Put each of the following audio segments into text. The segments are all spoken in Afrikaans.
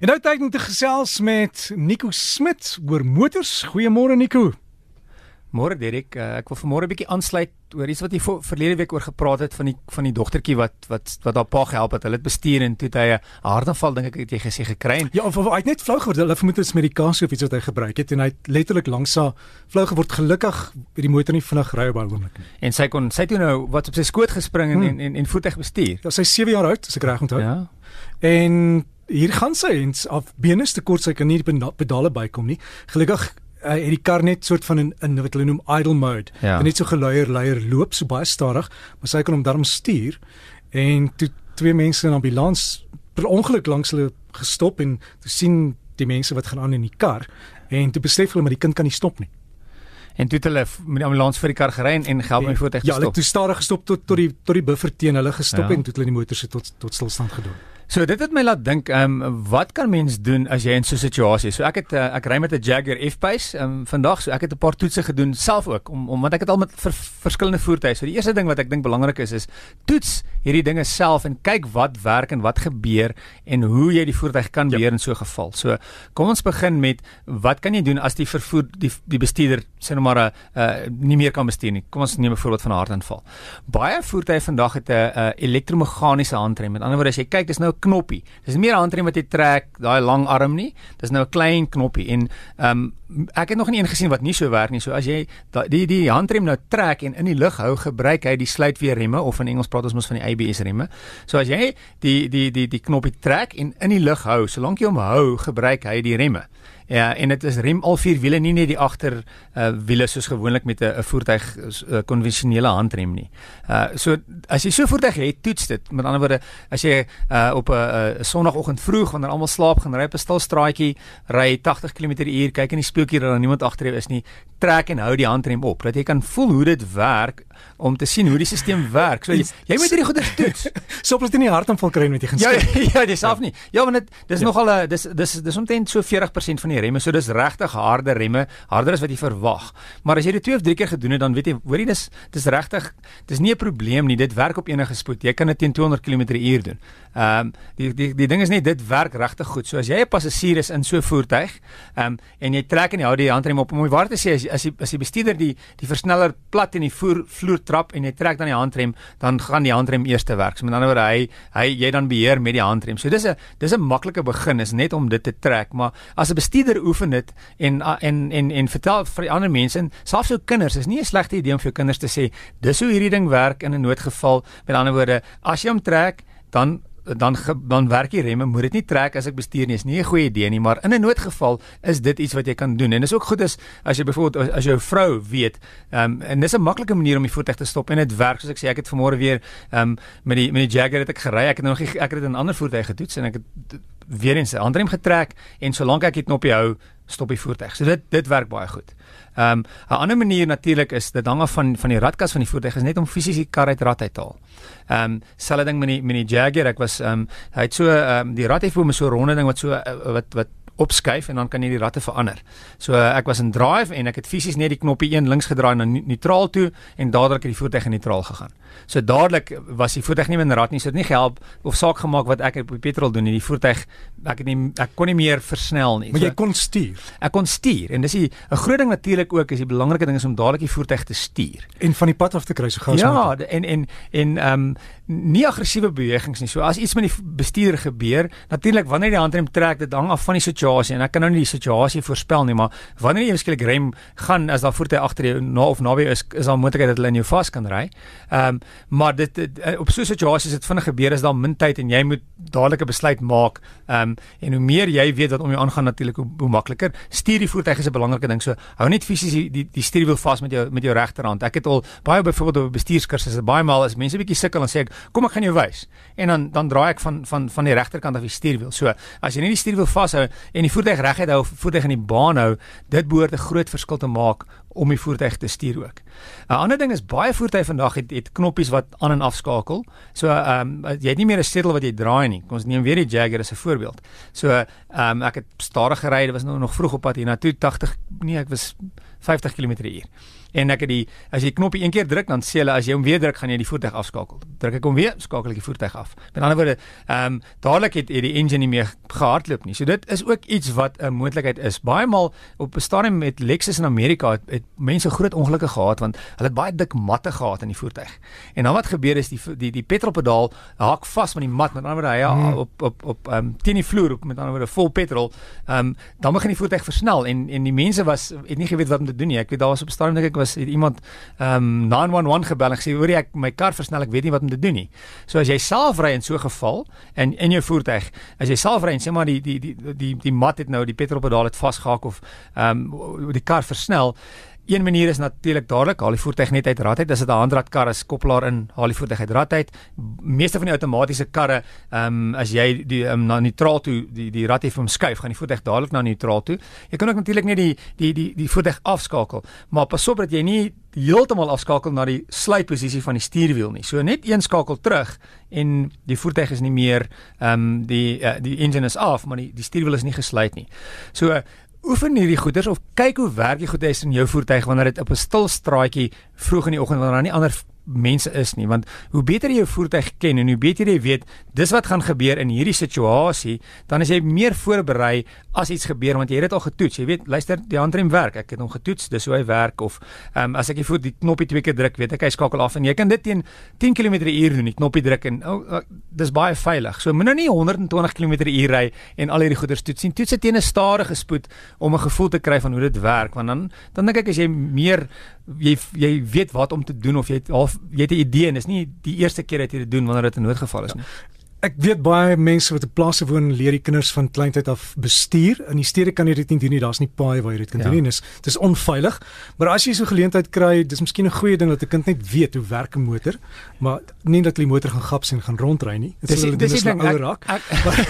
En nou tyd om te gesels met Nico Smit oor motors. Goeiemôre Nico. Môre Derek, uh, ek wil vanmôre 'n bietjie aansluit oor iets wat jy verlede week oor gepraat het van die van die dogtertjie wat wat wat haar pa gehelp het. Hulle het bestuur en toe het hy 'n hartaanval dink ek het jy gesê gekry. Ja, of, of hy het net flou geword. Hulle vermoed dit is medikasie of iets wat hy gebruik het en hy het letterlik langs haar flou geword. Gelukkig het die motor nie vinnig ry op daai oomblik nie. En sy kon sy toe nou wat op sy skoot gespring en hmm. en, en en voetig bestuur. Ja, sy is 7 jaar oud, as ek reg onthou. Ja. En hier gaan sy en af bene te kort sy kan nie die pedale bykom nie. Gelukkig uh, het die kar net soort van in in wat hulle noem idle mode. Ja. En net so geluier luier loop so baie stadig, maar sy kan hom darm stuur en toe twee mense in 'n ambulans per ongeluk langs hulle gestop en toe sien die mense wat gaan aan in die kar en toe besef hulle maar die kind kan nie stop nie. En toe het hulle met die ambulans vir die kar gery en gehelp my voertuig gestop. Ja, hulle het toe stadig gestop tot tot die tot die buffer teen hulle gestop ja. en toe het hulle die motor se tot tot stilstand gedoen. So dit het my laat dink, ehm um, wat kan mens doen as jy in so 'n situasie is? So ek het uh, ek ry met 'n Jaguar F-Pace ehm um, vandag, so ek het 'n paar toetse gedoen self ook om om want ek het al met ver, verskillende voertuie. So die eerste ding wat ek dink belangrik is is toets hierdie dinge self en kyk wat werk en wat gebeur en hoe jy die voertuig kan beheer yep. in so 'n geval. So kom ons begin met wat kan jy doen as die vervoer die die bestuurder sê nou maar 'n uh, uh, nie meer kan bestuur nie. Kom ons neem 'n voorbeeld van 'n hartaanval. Baie voertuie vandag het 'n uh, elektromeganiese handrem. Met ander woorde as jy kyk, dis nou knoppie. Dis nie meer 'n handrem wat jy trek, daai lang arm nie. Dis nou 'n klein knoppie en ehm um, ek het nog nie een gesien wat nie so werk nie. So as jy die die handrem nou trek en in die lug hou, gebruik hy die sluitweer remme of in Engels praat ons mos van die ABS remme. So as jy die die die die knoppie trek en in die lug hou, solank jy hom hou, gebruik hy die remme. Ja, en dit is rem al vier wiele, nie net die agter uh wiele soos gewoonlik met 'n voertuig konvensionele uh, handrem nie. Uh so as jy so 'n voertuig het, toets dit. Met ander woorde, as jy uh op 'n uh, Sondagoggend vroeg wanneer almal slaap gaan ry op 'n stil straatjie, ry 80 km/h, kyk in die spieeltjie dat daar niemand agter jou is nie, trek en hou die handrem op, dat jy kan voel hoe dit werk om te sien hoe die stelsel werk. So jy, jy moet hierdie goeie toets. so op dat jy nie hartaanval kry met jy gaan. Ja, ja, dis af nie. Ja, want dit dis ja. nogal 'n dis dis dis omtrent so 40% van die remme, so dis regtig harde remme, harder as wat jy verwag. Maar as jy dit twee of drie keer gedoen het, dan weet jy, hoorie dis dis regtig dis nie 'n probleem nie. Dit werk op enige spoed. Jy kan dit teen 200 km/h doen. Ehm um, die die die ding is net dit werk regtig goed. So as jy 'n passasier is in so 'n voertuig, ehm um, en jy trek en jy hou die handrem op om waar te sê as as die as die bestuurder die die versneller plat in die voer vloer trap en jy trek dan die handrem, dan gaan die handrem eers te werk. So met ander woorde hy hy jy dan beheer met die handrem. So dis 'n dis 'n maklike begin is net om dit te trek, maar as 'n bestuurder oefen dit en en en en vertel vir die ander mense en selfs jou kinders, is nie 'n slegte idee om vir jou kinders te sê dis hoe hierdie ding werk in 'n noodgeval. Met ander woorde, as jy hom trek, dan dan dan werk die remme moet dit nie trek as ek bestuur nie is nie 'n goeie idee nie maar in 'n noodgeval is dit iets wat jy kan doen. En dis ook goed as as jy byvoorbeeld as jou vrou weet um, en dis 'n maklike manier om die voertuig te stop en dit werk. Soos ek sê ek het vanmôre weer um, met die met die Jaguar het ek gery. Ek het nog ek het dit in 'n ander voertuig getoets en ek het weer eens 'n handrem getrek en solank ek die knoppie hou stop die voertuig. So dit dit werk baie goed. Ehm um, 'n ander manier natuurlik is dit hang af van van die radkas van die voertuig is net om fisies die kar uit rad uit te haal. Ehm um, selfde ding met die met die Jaguar, ek was ehm um, hy het so ehm um, die rad het vir my so 'n ronde ding wat so uh, wat wat opskuif en dan kan jy die ratte verander. So uh, ek was in drive en ek het fisies net die knoppie een links gedraai na neutraal toe en dadelik het die voertuig in neutraal gegaan. So dadelik was die voertuig nie meer in rad nie, so dit nie gehelp of saak gemaak wat ek op die petrol doen nie. Die voertuig ek het nie ek kon nie meer versnel nie. Maar so, jy kon stuur. Ek kon stuur en dis 'n groot ding natuurlik ook is die belangrike ding is om dadelik die voertuig te stuur en van die pad af te kry so gou as moontlik. Ja, en en en ehm um, nie aggressiewe bewegings nie. So as iets met die bestuurder gebeur, natuurlik wanneer die handrem trek, dit hang af van die situasie en ek kan nou nie die situasie voorspel nie, maar wanneer jy skielik rem gaan as daar voertuie agter jou na of naby is, is daar moontlikheid dat hulle in jou vas kan ry. Ehm um, maar dit, dit eh, op so 'n situasie is dit vinnig gebeur is daar min tyd en jy moet dadelik 'n besluit maak. Ehm um, en hoe meer jy weet wat om jou aangaan natuurlik hoe, hoe makliker. Stuur die voertuig is 'n belangrike ding. So hou net fisies die die, die stuurwiel vas met jou met jou regterhand. Ek het al baie byvoorbeeld op bestuurskursusse baie maal as mense bietjie sukkel en sê ek kom ek gaan jou wys. En dan dan draai ek van van van die regterkant af die stuurwiel. So as jy net die stuurwiel vashou die voertuig reguit hou, voertuig in die baan hou, dit behoort 'n groot verskil te maak om die voertuig te stuur ook. 'n Ander ding is baie voertuie vandag het, het knoppies wat aan en af skakel. So ehm um, jy het nie meer 'n sleutel wat jy draai nie. Kom ons neem weer die Jaguar as 'n voorbeeld. So ehm um, ek het stadig gery, dit was nou nog vroeg op pad hier na toe 80 nee, ek was 50 km/h. En ek het die as jy die knoppie een keer druk dan sê hulle as jy hom weer druk gaan jy die voertuig afskakel. Druk ek hom weer, skakel ek die voertuig af. Met ander woorde, ehm um, dadelik het die engine nie meer gehardloop nie. So dit is ook iets wat 'n moontlikheid is. Baie maal op 'n stadium met Lexus in Amerika het, het mense groot ongelukke gehad want hulle het baie dik matte gehad in die voertuig. En dan wat gebeur is die die die petrolpedaal haak vas met die mat. Met ander woorde, hy hmm. op op op ehm um, teen die vloer op met ander woorde vol petrol. Ehm um, dan begin die voertuig versnel en en die mense was het nie geweet wat om te doen nie. Ek weet daar was op 'n stadium dink ek was iemand ehm um, 911 gebel en gesê hoor jy ek my kar versnel ek weet nie wat om te doen nie. So as jy self ry in so 'n geval en in jou voertuig, as jy self ry en sê maar die die die die die mat het nou die petrolpedaal het vasgehak of ehm um, die kar versnel Een manier is natuurlik dadelik haal die voertuig net uit rad uit. As dit 'n handradkar is, koppelaar in, haal die voertuig uit rad uit. Meeste van die outomatiese karre, ehm um, as jy die um, na neutraal toe die die rad effe omskuif, gaan die voertuig dadelik na neutraal toe. Jy kan ook natuurlik net die die die die voertuig afskakel, maar pas op dat jy nie heeltemal afskakel na die slyposisie van die stuurwiel nie. So net een skakel terug en die voertuig is nie meer ehm um, die uh, die engine is af, maar die die stuurwiel is nie gesluit nie. So oefen hierdie goeders of kyk hoe werk die goeders in jou voertuig wanneer dit op 'n stil straatjie vroeg in die oggend wanneer daar nie ander mense is nie want hoe beter jy jou voertuig ken en hoe beter jy weet dis wat gaan gebeur in hierdie situasie dan is jy meer voorberei as iets gebeur want jy het dit al getoets. Jy weet luister die handrem werk. Ek het hom getoets dis hoe hy werk of um, as ek die voet die knoppie twee keer druk weet ek hy skakel af en jy kan dit teen 10 km/h doen die knoppie druk en oh, oh, dis baie veilig. So moenie nou nie 120 km/h ry en al hierdie goeders toets nie. Toets dit teen 'n stadige spoed om 'n gevoel te kry van hoe dit werk want dan dan dink ek as jy meer jy jy weet wat om te doen of jy het half jy het 'n idee en dis nie die eerste keer dat jy dit doen wanneer dit 'n noodgeval is nie. Ja. Ek weet baie mense wat op plase woon leer die kinders van kleintyd af bestuur. In die stede kan jy dit nie doen nie. Daar's nie paaie waar jy dit kan ja. doen nie. Dis dis onveilig. Maar as jy so 'n geleentheid kry, dis miskien 'n goeie ding dat 'n kind net weet hoe werk 'n motor, maar nie dat hulle die motor gaan gaps en gaan rondry nie. Dit is dis is 'n ouer rak.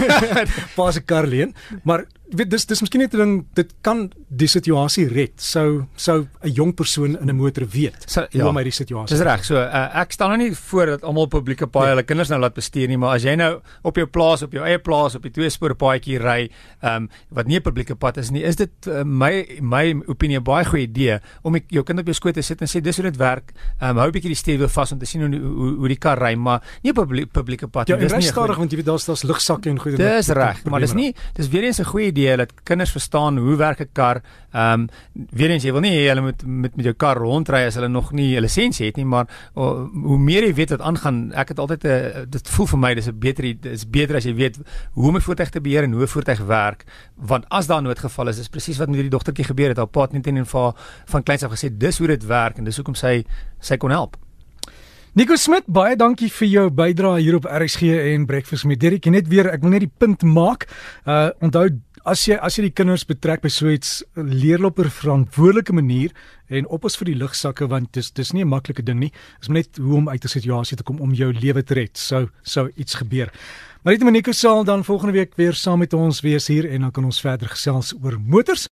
Pas 'n kar leen, maar weet dis dis miskien net 'n ding dit kan die situasie red. Sou sou 'n jong persoon in 'n motor weet so, ja, hoe om uit die situasie. Dis reg. So uh, ek staan nou nie voor dat almal publieke paaie nee. hulle kinders nou laat bestuur nie, maar as jy nou op jou plaas op jou eie plaas op die twee spoor paadjie ry, ehm um, wat nie 'n publieke pad is nie, is dit uh, my my opinie 'n baie goeie idee om ek, jou kind op jou skoot te sit en sê dis hoe dit werk. Ehm um, hou 'n bietjie die stuurwiel vas om te sien hoe hoe, hoe die kar ry, maar nie op 'n publieke pad nie. Ja, dis nie stadig want jy weet daar's daar's lugsakke en goeie Dis reg, maar dis nie dis weer eens 'n goeie idee idee dat kinders verstaan hoe werk 'n kar. Ehm um, weer eens jy wil nie hê hulle moet met met jou kar rondry as hulle nog nie 'n lisensie het nie, maar oh, hoe meer jy weet wat aangaan, ek het altyd 'n uh, dit voel vir my dis 'n beter dis beter as jy weet hoe om 'n voertuig te beheer en hoe 'n voertuig werk, want as daar 'n noodgeval is, is presies wat met hierdie dogtertjie gebeur het. Haar pa het net in en van van kleins af gesê dis hoe dit werk en dis hoekom sy sy kon help. Nico Smit, baie dankie vir jou bydrae hier op RXG en Breakfast met Derek. Net weer, ek wil net die punt maak. Uh onthou as jy as jy die kinders betrek by so iets leer op 'n verantwoordelike manier en op ons vir die lugsakke want dis dis nie 'n maklike ding nie. Dit is net hoe om uit 'n situasie te kom om jou lewe te red. Sou sou iets gebeur. Maar dit Monique sal dan volgende week weer saam met ons wees hier en dan kan ons verder gesels oor motors.